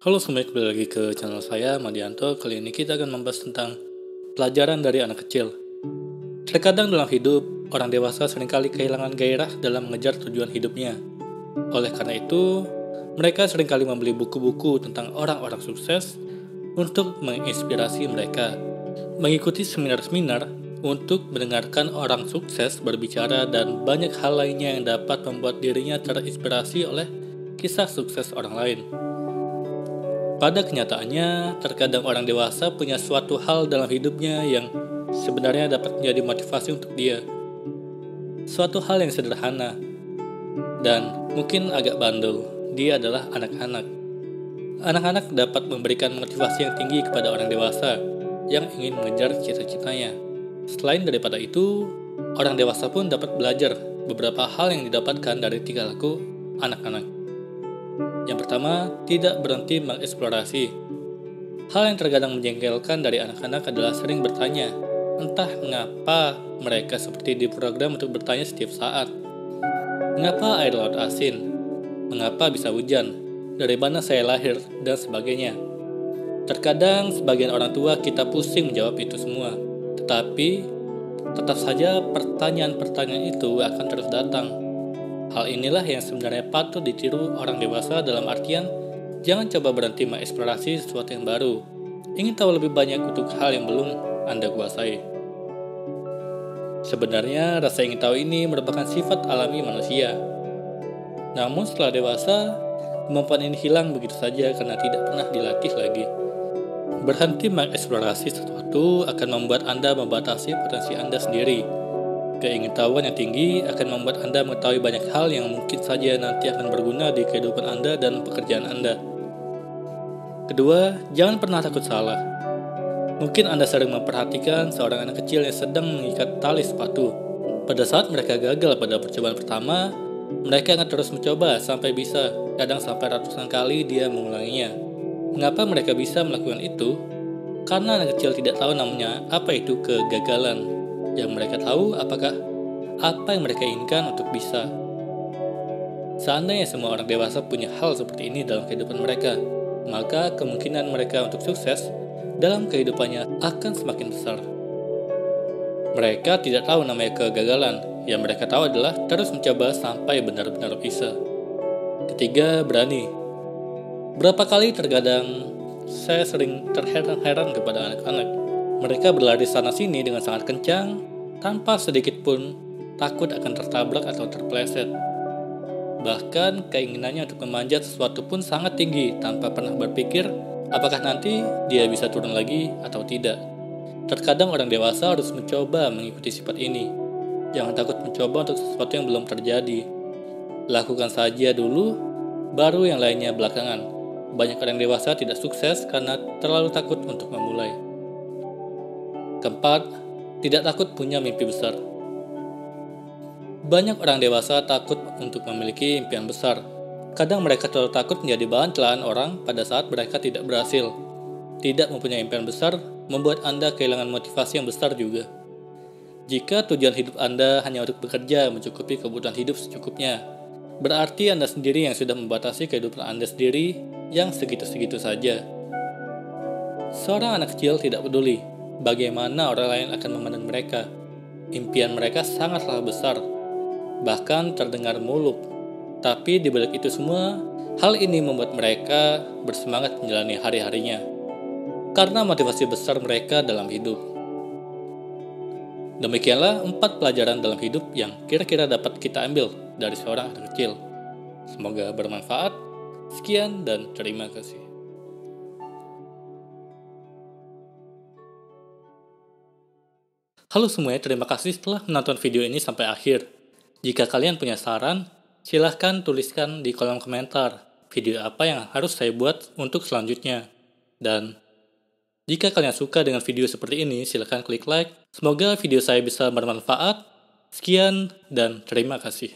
Halo semuanya, kembali lagi ke channel saya, Madianto. Kali ini kita akan membahas tentang pelajaran dari anak kecil. Terkadang dalam hidup, orang dewasa sering kali kehilangan gairah dalam mengejar tujuan hidupnya. Oleh karena itu, mereka sering kali membeli buku-buku tentang orang-orang sukses untuk menginspirasi mereka. Mengikuti seminar-seminar untuk mendengarkan orang sukses berbicara dan banyak hal lainnya yang dapat membuat dirinya terinspirasi oleh kisah sukses orang lain. Pada kenyataannya, terkadang orang dewasa punya suatu hal dalam hidupnya yang sebenarnya dapat menjadi motivasi untuk dia. Suatu hal yang sederhana dan mungkin agak bandel. Dia adalah anak-anak. Anak-anak dapat memberikan motivasi yang tinggi kepada orang dewasa yang ingin mengejar cita-citanya. Selain daripada itu, orang dewasa pun dapat belajar beberapa hal yang didapatkan dari tiga laku anak-anak. Yang pertama, tidak berhenti mengeksplorasi. Hal yang terkadang menjengkelkan dari anak-anak adalah sering bertanya, entah mengapa mereka seperti di program untuk bertanya setiap saat. Mengapa air laut asin? Mengapa bisa hujan? Dari mana saya lahir? Dan sebagainya. Terkadang sebagian orang tua kita pusing menjawab itu semua. Tetapi, tetap saja pertanyaan-pertanyaan itu akan terus datang Hal inilah yang sebenarnya patut ditiru orang dewasa dalam artian jangan coba berhenti mengeksplorasi sesuatu yang baru. Ingin tahu lebih banyak untuk hal yang belum Anda kuasai. Sebenarnya rasa ingin tahu ini merupakan sifat alami manusia. Namun setelah dewasa, kemampuan ini hilang begitu saja karena tidak pernah dilatih lagi. Berhenti mengeksplorasi sesuatu akan membuat Anda membatasi potensi Anda sendiri Keingintahuan yang tinggi akan membuat Anda mengetahui banyak hal yang mungkin saja nanti akan berguna di kehidupan Anda dan pekerjaan Anda. Kedua, jangan pernah takut salah. Mungkin Anda sering memperhatikan seorang anak kecil yang sedang mengikat tali sepatu. Pada saat mereka gagal pada percobaan pertama, mereka akan terus mencoba sampai bisa, kadang sampai ratusan kali dia mengulanginya. Mengapa mereka bisa melakukan itu? Karena anak kecil tidak tahu namanya apa itu kegagalan yang mereka tahu apakah apa yang mereka inginkan untuk bisa. Seandainya semua orang dewasa punya hal seperti ini dalam kehidupan mereka, maka kemungkinan mereka untuk sukses dalam kehidupannya akan semakin besar. Mereka tidak tahu namanya kegagalan, yang mereka tahu adalah terus mencoba sampai benar-benar bisa. Ketiga, berani. Berapa kali terkadang saya sering terheran-heran kepada anak-anak mereka berlari sana-sini dengan sangat kencang, tanpa sedikit pun takut akan tertabrak atau terpleset. Bahkan keinginannya untuk memanjat sesuatu pun sangat tinggi tanpa pernah berpikir apakah nanti dia bisa turun lagi atau tidak. Terkadang orang dewasa harus mencoba mengikuti sifat ini. Jangan takut mencoba untuk sesuatu yang belum terjadi. Lakukan saja dulu, baru yang lainnya belakangan. Banyak orang dewasa tidak sukses karena terlalu takut untuk memulai. Keempat, tidak takut punya mimpi besar. Banyak orang dewasa takut untuk memiliki impian besar. Kadang mereka terlalu takut menjadi bahan celahan orang pada saat mereka tidak berhasil. Tidak mempunyai impian besar membuat Anda kehilangan motivasi yang besar juga. Jika tujuan hidup Anda hanya untuk bekerja mencukupi kebutuhan hidup secukupnya, berarti Anda sendiri yang sudah membatasi kehidupan Anda sendiri yang segitu-segitu saja. Seorang anak kecil tidak peduli bagaimana orang lain akan memandang mereka. Impian mereka sangatlah besar, bahkan terdengar muluk. Tapi di balik itu semua, hal ini membuat mereka bersemangat menjalani hari-harinya. Karena motivasi besar mereka dalam hidup. Demikianlah empat pelajaran dalam hidup yang kira-kira dapat kita ambil dari seorang anak kecil. Semoga bermanfaat. Sekian dan terima kasih. Halo semuanya, terima kasih telah menonton video ini sampai akhir. Jika kalian punya saran, silahkan tuliskan di kolom komentar video apa yang harus saya buat untuk selanjutnya. Dan jika kalian suka dengan video seperti ini, silahkan klik like. Semoga video saya bisa bermanfaat. Sekian dan terima kasih.